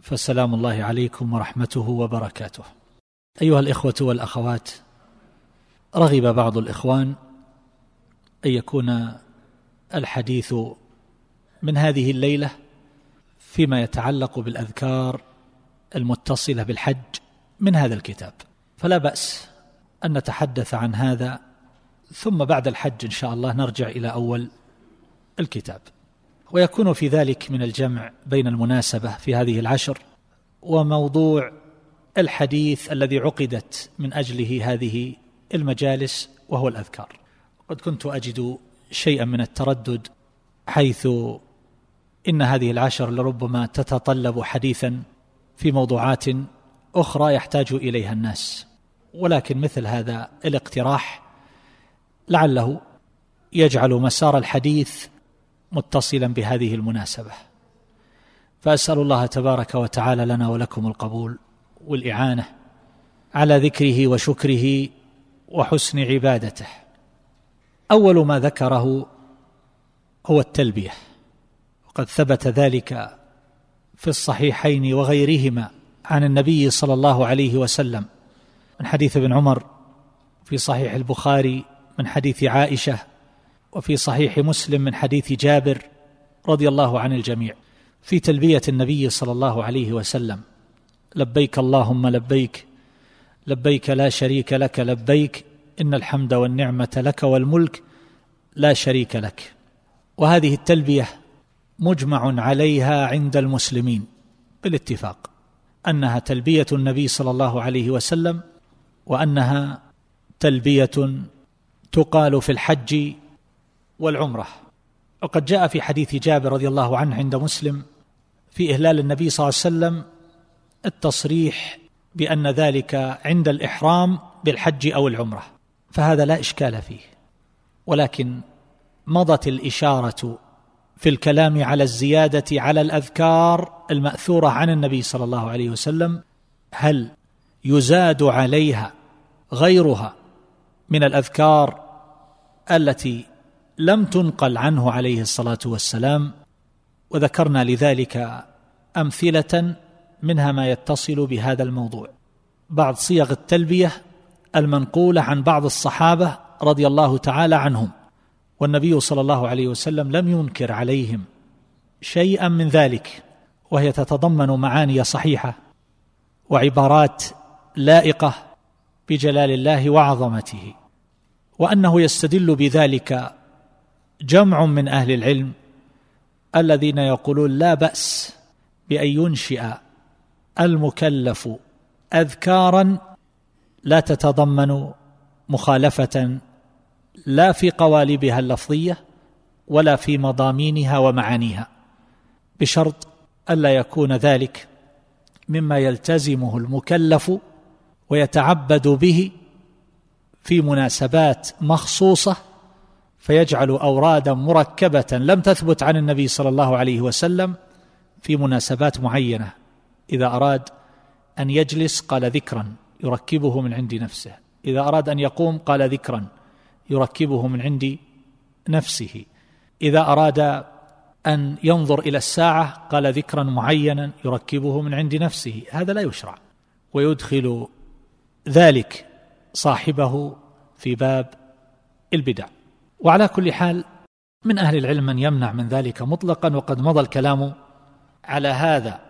فسلام الله عليكم ورحمته وبركاته. أيها الإخوة والأخوات رغب بعض الإخوان أن يكون الحديث من هذه الليلة فيما يتعلق بالأذكار المتصلة بالحج من هذا الكتاب. فلا بأس أن نتحدث عن هذا ثم بعد الحج إن شاء الله نرجع إلى أول الكتاب. ويكون في ذلك من الجمع بين المناسبة في هذه العشر وموضوع الحديث الذي عقدت من أجله هذه المجالس وهو الأذكار. قد كنت أجد شيئا من التردد حيث إن هذه العشر لربما تتطلب حديثا في موضوعات أخرى يحتاج إليها الناس. ولكن مثل هذا الاقتراح لعله يجعل مسار الحديث متصلا بهذه المناسبة. فأسأل الله تبارك وتعالى لنا ولكم القبول والإعانة على ذكره وشكره وحسن عبادته. أول ما ذكره هو التلبية. وقد ثبت ذلك في الصحيحين وغيرهما عن النبي صلى الله عليه وسلم. من حديث ابن عمر في صحيح البخاري من حديث عائشة وفي صحيح مسلم من حديث جابر رضي الله عن الجميع في تلبية النبي صلى الله عليه وسلم لبيك اللهم لبيك لبيك لا شريك لك لبيك إن الحمد والنعمة لك والملك لا شريك لك. وهذه التلبية مجمع عليها عند المسلمين بالاتفاق أنها تلبية النبي صلى الله عليه وسلم وأنها تلبية تقال في الحج والعمرة. وقد جاء في حديث جابر رضي الله عنه عند مسلم في إهلال النبي صلى الله عليه وسلم التصريح بأن ذلك عند الإحرام بالحج أو العمرة. فهذا لا إشكال فيه. ولكن مضت الإشارة في الكلام على الزيادة على الأذكار المأثورة عن النبي صلى الله عليه وسلم هل يزاد عليها غيرها من الأذكار التي لم تنقل عنه عليه الصلاة والسلام وذكرنا لذلك أمثلة منها ما يتصل بهذا الموضوع. بعض صيغ التلبية المنقولة عن بعض الصحابة رضي الله تعالى عنهم والنبي صلى الله عليه وسلم لم ينكر عليهم شيئا من ذلك وهي تتضمن معاني صحيحة وعبارات لائقة بجلال الله وعظمته وأنه يستدل بذلك جمع من أهل العلم الذين يقولون لا بأس بأن ينشئ المكلف اذكارا لا تتضمن مخالفة لا في قوالبها اللفظية ولا في مضامينها ومعانيها بشرط الا يكون ذلك مما يلتزمه المكلف ويتعبد به في مناسبات مخصوصة فيجعل أورادا مركبة لم تثبت عن النبي صلى الله عليه وسلم في مناسبات معينة. إذا أراد أن يجلس قال ذكرا يركبه من عند نفسه. إذا أراد أن يقوم قال ذكرا يركبه من عند نفسه. إذا أراد أن ينظر إلى الساعة قال ذكرا معينا يركبه من عند نفسه. هذا لا يشرع. ويدخل ذلك صاحبه في باب البدع. وعلى كل حال من أهل العلم من يمنع من ذلك مطلقا وقد مضى الكلام على هذا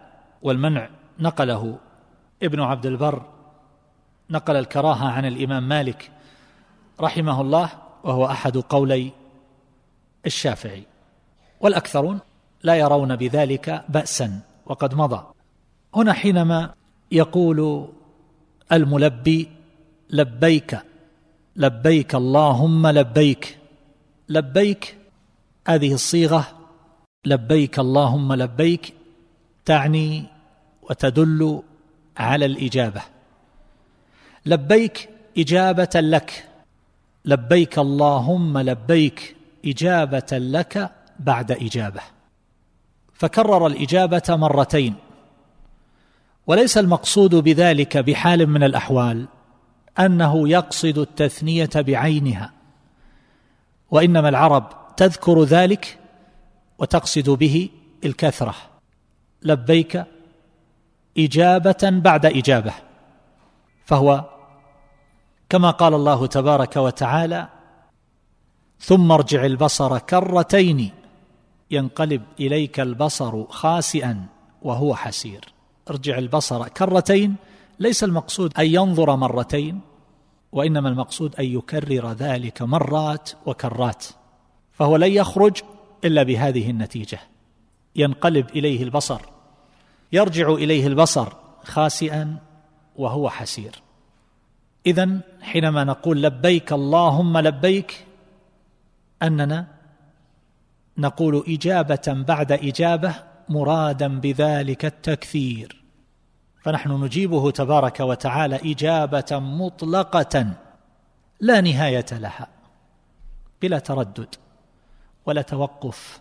والمنع نقله ابن عبد البر نقل الكراهة عن الإمام مالك رحمه الله وهو أحد قولي الشافعي. والأكثرون لا يرون بذلك باسا وقد مضى. هنا حينما يقول الملبي لبيك لبيك اللهم لبيك لبيك. هذه الصيغة لبيك اللهم لبيك تعني وتدل على الإجابة. لبيك إجابة لك. لبيك اللهم لبيك إجابة لك بعد إجابة. فكرر الإجابة مرتين. وليس المقصود بذلك بحال من الأحوال أنه يقصد التثنية بعينها. وإنما العرب تذكر ذلك وتقصد به الكثرة. لبيك إجابة بعد إجابة. فهو كما قال الله تبارك وتعالى ثم ارجع البصر كرتين ينقلب إليك البصر خاسئا وهو حسير. ارجع البصر كرتين ليس المقصود أن ينظر مرتين وإنما المقصود أن يكرر ذلك مرات وكرات فهو لن يخرج إلا بهذه النتيجة. ينقلب إليه البصر يرجع إليه البصر خاسئا وهو حسير. اذا حينما نقول لبيك اللهم لبيك أننا نقول إجابة بعد إجابة مرادا بذلك التكثير. فنحن نجيبه تبارك وتعالى إجابة مطلقة لا نهاية لها بلا تردد ولا توقف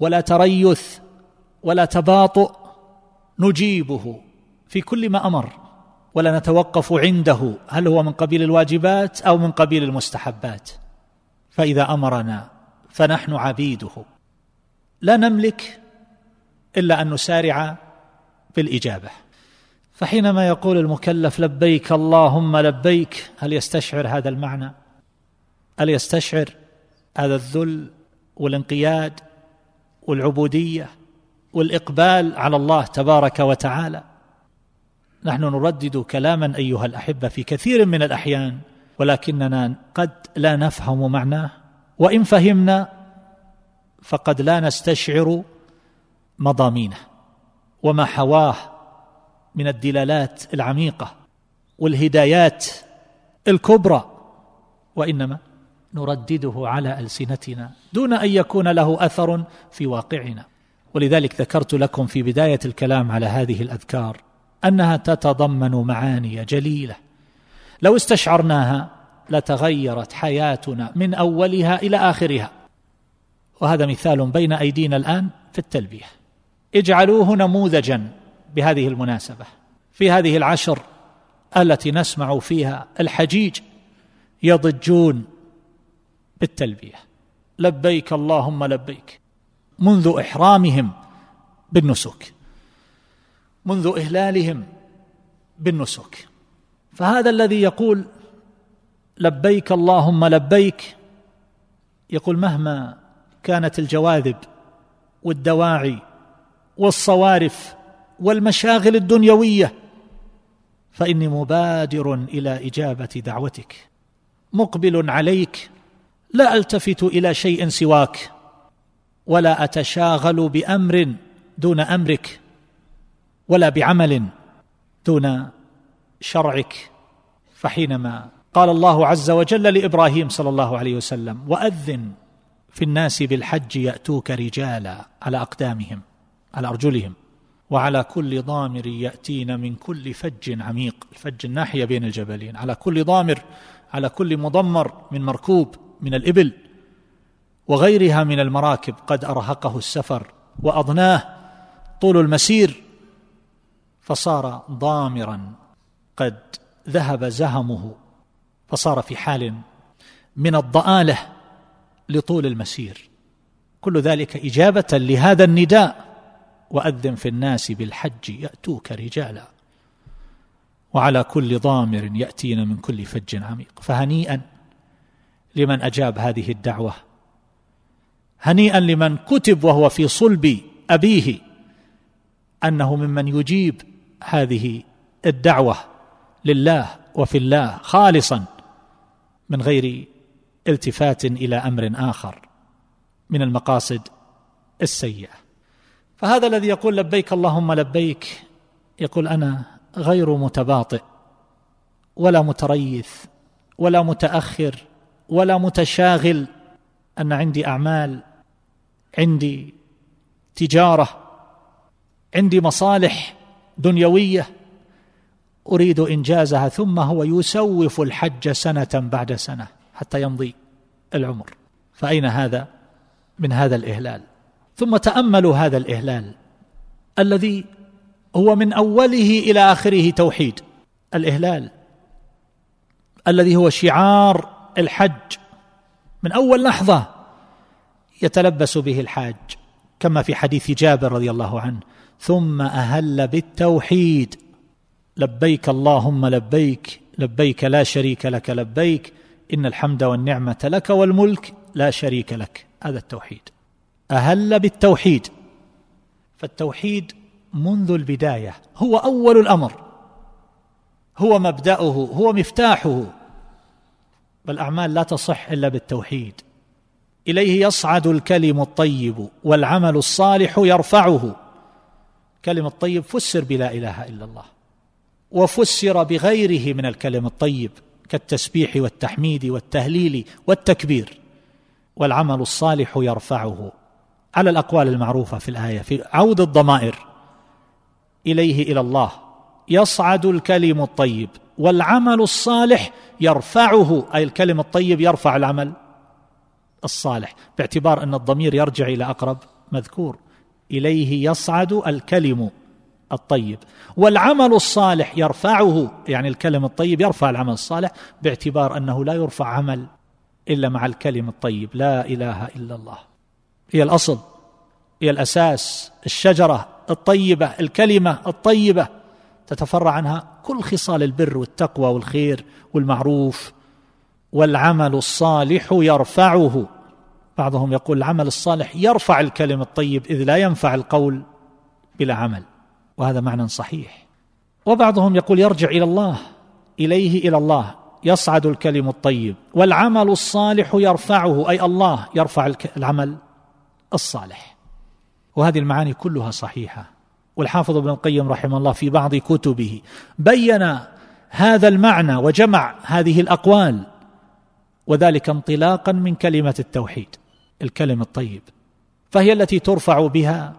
ولا تريث ولا تباطؤ نجيبه في كل ما أمر ولا نتوقف عنده هل هو من قبيل الواجبات أو من قبيل المستحبات. فإذا أمرنا فنحن عبيده. لا نملك إلا أن نسارع بالإجابة. فحينما يقول المكلف لبيك اللهم لبيك هل يستشعر هذا المعنى؟ هل يستشعر هذا الذل والانقياد والعبودية والإقبال على الله تبارك وتعالى؟ نحن نردد كلاما أيها الأحبة في كثير من الأحيان ولكننا قد لا نفهم معناه وإن فهمنا فقد لا نستشعر مضامينه وما حواه من الدلالات العميقة والهدايات الكبرى وإنما نردده على ألسنتنا دون أن يكون له أثر في واقعنا. ولذلك ذكرت لكم في بداية الكلام على هذه الأذكار أنها تتضمن معاني جليلة. لو استشعرناها لتغيرت حياتنا من أولها إلى آخرها. وهذا مثال بين أيدينا الآن في التلبية. اجعلوه نموذجا بهذه المناسبة في هذه العشر التي نسمع فيها الحجيج يضجون بالتلبية. لبيك اللهم لبيك. منذ إحرامهم بالنسك. منذ إهلالهم بالنسك. فهذا الذي يقول لبيك اللهم لبيك يقول مهما كانت الجواذب والدواعي والصوارف والمشاغل الدنيوية. فإني مبادر إلى إجابة دعوتك. مقبل عليك. لا ألتفت إلى شيء سواك. ولا أتشاغل بأمر دون أمرك. ولا بعمل دون شرعك. فحينما قال الله عز وجل لإبراهيم صلى الله عليه وسلم وأذن في الناس بالحج يأتوك رجالا على أقدامهم على أرجلهم. وعلى كل ضامر يأتين من كل فج عميق. الفج الناحية بين الجبلين. على كل ضامر على كل مضمر من مركوب من الإبل وغيرها من المراكب قد أرهقه السفر وأضناه طول المسير. فصار ضامرا قد ذهب زهمه. فصار في حال من الضآلة لطول المسير. كل ذلك إجابة لهذا النداء. وأذن في الناس بالحج يأتوك رجالا. وعلى كل ضامر يأتين من كل فج عميق. فهنيئا لمن أجاب هذه الدعوة. هنيئا لمن كتب وهو في صلب أبيه أنه ممن يجيب هذه الدعوة لله وفي الله خالصا من غير التفات إلى أمر آخر من المقاصد السيئة. فهذا الذي يقول لبيك اللهم لبيك يقول أنا غير متباطئ ولا متريث ولا متأخر ولا متشاغل أن عندي أعمال عندي تجارة عندي مصالح دنيوية أريد إنجازها ثم هو يسوف الحج سنة بعد سنة حتى يمضي العمر. فأين هذا؟ من هذا الإهلال. ثم تأملوا هذا الإهلال الذي هو من أوله إلى آخره توحيد. الإهلال الذي هو شعار الحج. من أول لحظة يتلبس به الحاج كما في حديث جابر رضي الله عنه ثم أهل بالتوحيد. لبيك اللهم لبيك لبيك لا شريك لك لبيك إن الحمد والنعمة لك والملك لا شريك لك. هذا التوحيد. أهل بالتوحيد. فالتوحيد منذ البداية هو أول الأمر. هو مبدأه هو مفتاحه. والأعمال لا تصح إلا بالتوحيد. إليه يصعد الكلم الطيب والعمل الصالح يرفعه. كلم الطيب فسر بلا إله إلا الله. وفسر بغيره من الكلم الطيب كالتسبيح والتحميد والتهليل والتكبير. والعمل الصالح يرفعه. على الأقوال المعروفة في الآية في عود الضمائر. إليه إلى الله. يصعد الكلم الطيب والعمل الصالح يرفعه. أي الكلم الطيب يرفع العمل الصالح باعتبار أن الضمير يرجع إلى أقرب مذكور. إليه يصعد الكلم الطيب. والعمل الصالح يرفعه يعني الكلم الطيب يرفع العمل الصالح باعتبار أنه لا يرفع عمل إلا مع الكلم الطيب. لا إله إلا الله. هي الأصل هي الأساس الشجرة الطيبة الكلمة الطيبة. تتفرع عنها كل خصال البر والتقوى والخير والمعروف والعمل الصالح يرفعه. بعضهم يقول العمل الصالح يرفع الكلم الطيب إذ لا ينفع القول بلا عمل وهذا معنى صحيح. وبعضهم يقول يرجع إلى الله إليه إلى الله يصعد الكلم الطيب. والعمل الصالح يرفعه أي الله يرفع العمل. الصالح. وهذه المعاني كلها صحيحة. والحافظ ابن القيم رحمه الله في بعض كتبه بين هذا المعنى وجمع هذه الأقوال وذلك انطلاقا من كلمة التوحيد الكلم الطيب. فهي التي ترفع بها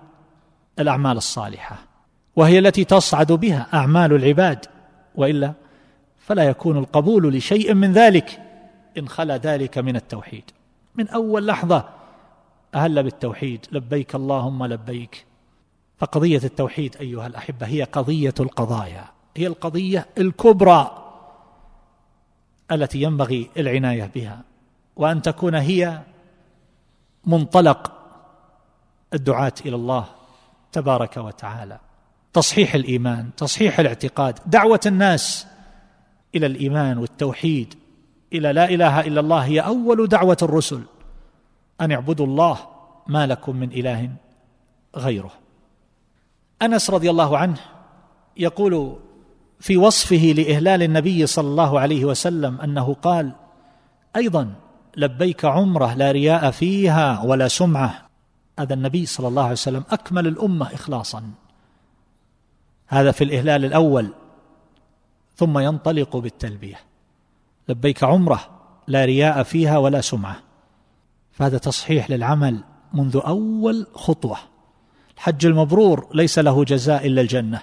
الأعمال الصالحة وهي التي تصعد بها أعمال العباد. وإلا فلا يكون القبول لشيء من ذلك إن خلا ذلك من التوحيد. من أول لحظة أهل بالتوحيد لبيك اللهم لبيك. فقضية التوحيد أيها الأحبة هي قضية القضايا هي القضية الكبرى التي ينبغي العناية بها. وأن تكون هي منطلق الدعاة إلى الله تبارك وتعالى. تصحيح الإيمان تصحيح الاعتقاد دعوة الناس إلى الإيمان والتوحيد. إلى لا إله إلا الله هي أول دعوة الرسل. أن اعبدوا الله ما لكم من إله غيره. أنس رضي الله عنه يقول في وصفه لإهلال النبي صلى الله عليه وسلم أنه قال أيضا لبيك عمرة لا رياء فيها ولا سمعة. هذا النبي صلى الله عليه وسلم أكمل الأمة اخلاصا. هذا في الإهلال الأول ثم ينطلق بالتلبية. لبيك عمرة لا رياء فيها ولا سمعة. فهذا تصحيح للعمل منذ أول خطوة. الحج المبرور ليس له جزاء إلا الجنة.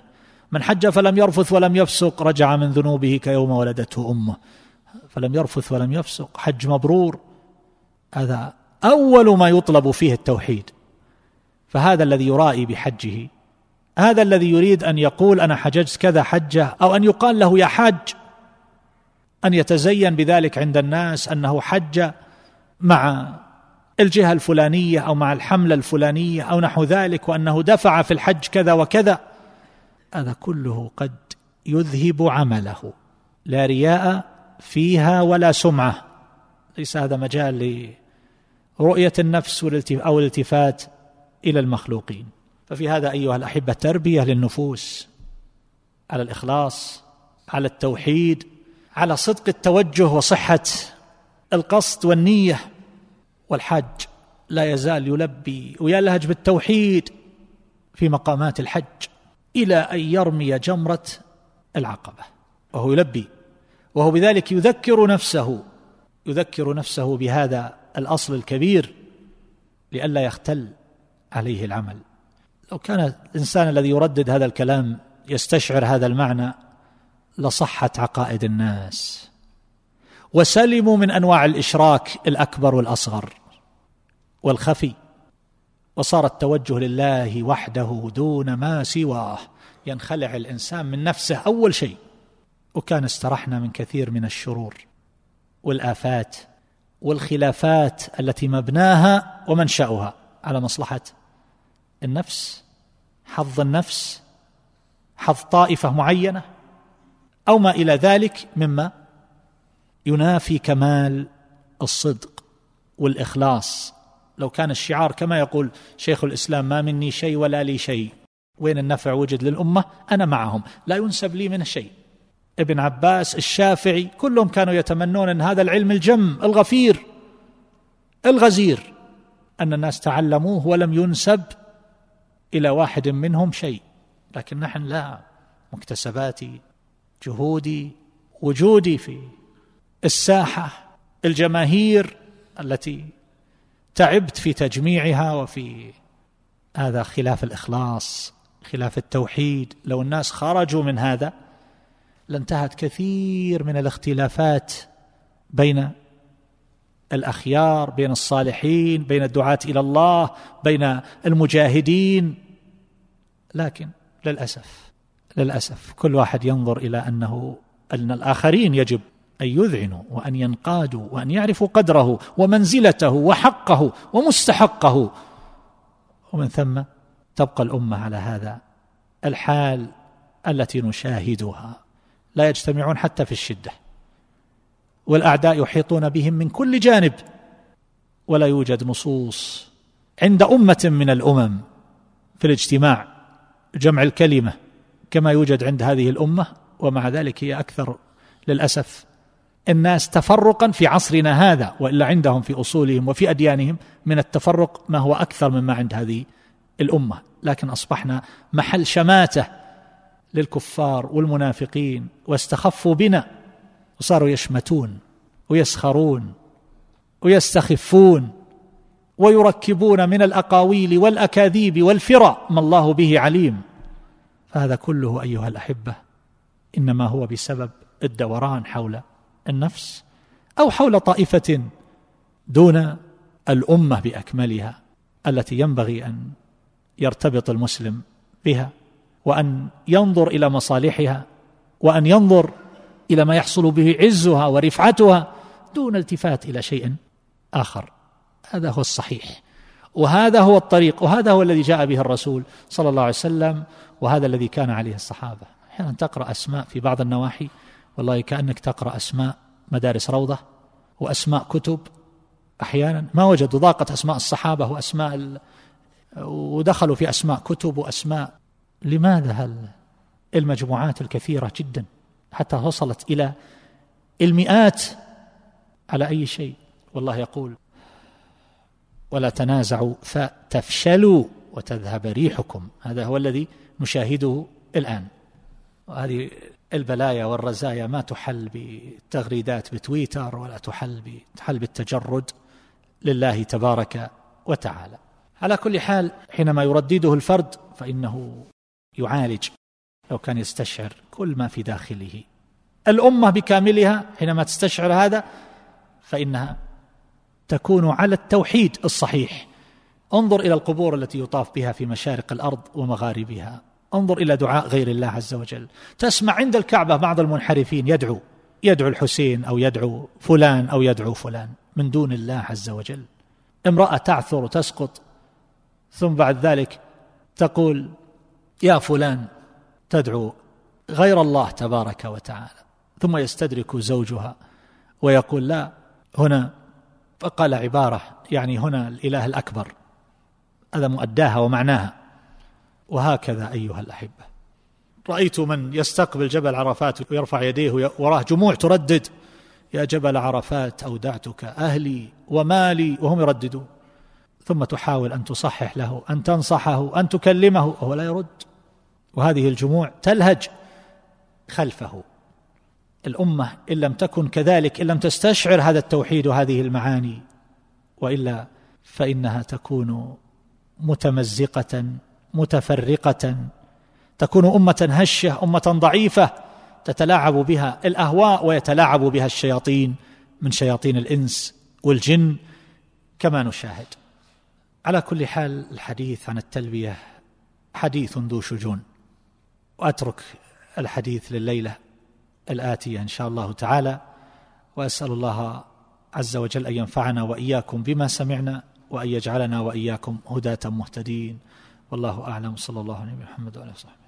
من حج فلم يرفث ولم يفسق رجع من ذنوبه كيوم ولدته أمه. فلم يرفث ولم يفسق حج مبرور. هذا أول ما يطلب فيه التوحيد. فهذا الذي يرائي بحجه. هذا الذي يريد أن يقول أنا حججت كذا حجة أو أن يقال له يا حاج. أن يتزين بذلك عند الناس أنه حج مع الجهة الفلانية أو مع الحملة الفلانية أو نحو ذلك وأنه دفع في الحج كذا وكذا. هذا كله قد يذهب عمله. لا رياء فيها ولا سمعة. ليس هذا مجال لرؤية النفس أو الالتفات إلى المخلوقين. ففي هذا أيها الأحبة تربية للنفوس على الإخلاص على التوحيد على صدق التوجه وصحة القصد والنية. والحج لا يزال يلبي ويلهج بالتوحيد في مقامات الحج إلى أن يرمي جمرة العقبة وهو يلبي وهو بذلك يذكر نفسه يذكر نفسه بهذا الأصل الكبير لئلا يختل عليه العمل. لو كان الإنسان الذي يردد هذا الكلام يستشعر هذا المعنى لصحت عقائد الناس. وسلموا من أنواع الإشراك الأكبر والأصغر. والخفي وصار التوجه لله وحده دون ما سواه ينخلع الإنسان من نفسه أول شيء. وكان استرحنا من كثير من الشرور والآفات والخلافات التي مبناها ومنشأها على مصلحة النفس حظ النفس حظ طائفة معينة أو ما إلى ذلك مما ينافي كمال الصدق والإخلاص. لو كان الشعار كما يقول شيخ الإسلام ما مني شيء ولا لي شيء. وين النفع وجد للأمة؟ أنا معهم. لا ينسب لي من شيء. ابن عباس الشافعي كلهم كانوا يتمنون أن هذا العلم الجم الغفير الغزير أن الناس تعلموه ولم ينسب إلى واحد منهم شيء. لكن نحن لا. مكتسباتي جهودي وجودي في الساحة الجماهير التي تعبت في تجميعها وفي هذا خلاف الإخلاص خلاف التوحيد. لو الناس خرجوا من هذا لانتهت كثير من الاختلافات بين الأخيار بين الصالحين بين الدعاة إلى الله بين المجاهدين. لكن للأسف للأسف كل واحد ينظر إلى أنه أن الآخرين يجب أن يذعنوا وأن ينقادوا وأن يعرفوا قدره ومنزلته وحقه ومستحقه. ومن ثم تبقى الأمة على هذا الحال التي نشاهدها. لا يجتمعون حتى في الشدة. والأعداء يحيطون بهم من كل جانب. ولا يوجد نصوص عند أمة من الأمم في الاجتماع جمع الكلمة كما يوجد عند هذه الأمة. ومع ذلك هي أكثر للأسف الناس تفرقا في عصرنا هذا وإلا عندهم في أصولهم وفي أديانهم من التفرق ما هو أكثر مما عند هذه الأمة. لكن أصبحنا محل شماتة للكفار والمنافقين واستخفوا بنا وصاروا يشمتون ويسخرون ويستخفون ويركبون من الأقاويل والأكاذيب والفرى ما الله به عليم. فهذا كله أيها الأحبة إنما هو بسبب الدوران حول النفس أو حول طائفة دون الأمة بأكملها التي ينبغي أن يرتبط المسلم بها وأن ينظر إلى مصالحها وأن ينظر إلى ما يحصل به عزها ورفعتها دون التفات إلى شيء آخر. هذا هو الصحيح وهذا هو الطريق وهذا هو الذي جاء به الرسول صلى الله عليه وسلم وهذا الذي كان عليه الصحابة. أحيانا تقرأ أسماء في بعض النواحي والله كأنك تقرأ أسماء مدارس روضة وأسماء كتب أحيانا. ما وجدوا ضاقت أسماء الصحابة وأسماء ال... ودخلوا في أسماء كتب وأسماء. لماذا هل المجموعات الكثيرة جدا حتى وصلت إلى المئات على أي شيء؟ والله يقول ولا تنازعوا فتفشلوا وتذهب ريحكم. هذا هو الذي نشاهده الآن. وهذه البلايا والرزايا ما تحل بتغريدات بتويتر ولا تحل تحل بالتجرد لله تبارك وتعالى. على كل حال حينما يردده الفرد فإنه يعالج لو كان يستشعر كل ما في داخله. الأمة بكاملها حينما تستشعر هذا فإنها تكون على التوحيد الصحيح. انظر إلى القبور التي يطاف بها في مشارق الأرض ومغاربها. انظر إلى دعاء غير الله عز وجل. تسمع عند الكعبة بعض المنحرفين يدعو يدعو الحسين أو يدعو فلان أو يدعو فلان من دون الله عز وجل. امرأة تعثر وتسقط ثم بعد ذلك تقول يا فلان تدعو غير الله تبارك وتعالى. ثم يستدرك زوجها ويقول لا هنا فقال عبارة يعني هنا الإله الأكبر. هذا مؤداها ومعناها. وهكذا أيها الأحبة. رأيت من يستقبل جبل عرفات ويرفع يديه وراه جموع تردد. يا جبل عرفات أودعتك أهلي ومالي وهم يرددون. ثم تحاول أن تصحح له أن تنصحه أن تكلمه وهو لا يرد. وهذه الجموع تلهج خلفه. الأمة إن لم تكن كذلك إن لم تستشعر هذا التوحيد وهذه المعاني وإلا فإنها تكون متمزقة متفرقة. تكون أمة هشة أمة ضعيفة تتلاعب بها الأهواء ويتلاعب بها الشياطين من شياطين الإنس والجن كما نشاهد. على كل حال الحديث عن التلبية حديث ذو شجون. وأترك الحديث لليلة الآتية إن شاء الله تعالى. وأسأل الله عز وجل أن ينفعنا وإياكم بما سمعنا وأن يجعلنا وإياكم هداة مهتدين. والله أعلم. صلى الله عليه محمد وعلى وصحبه.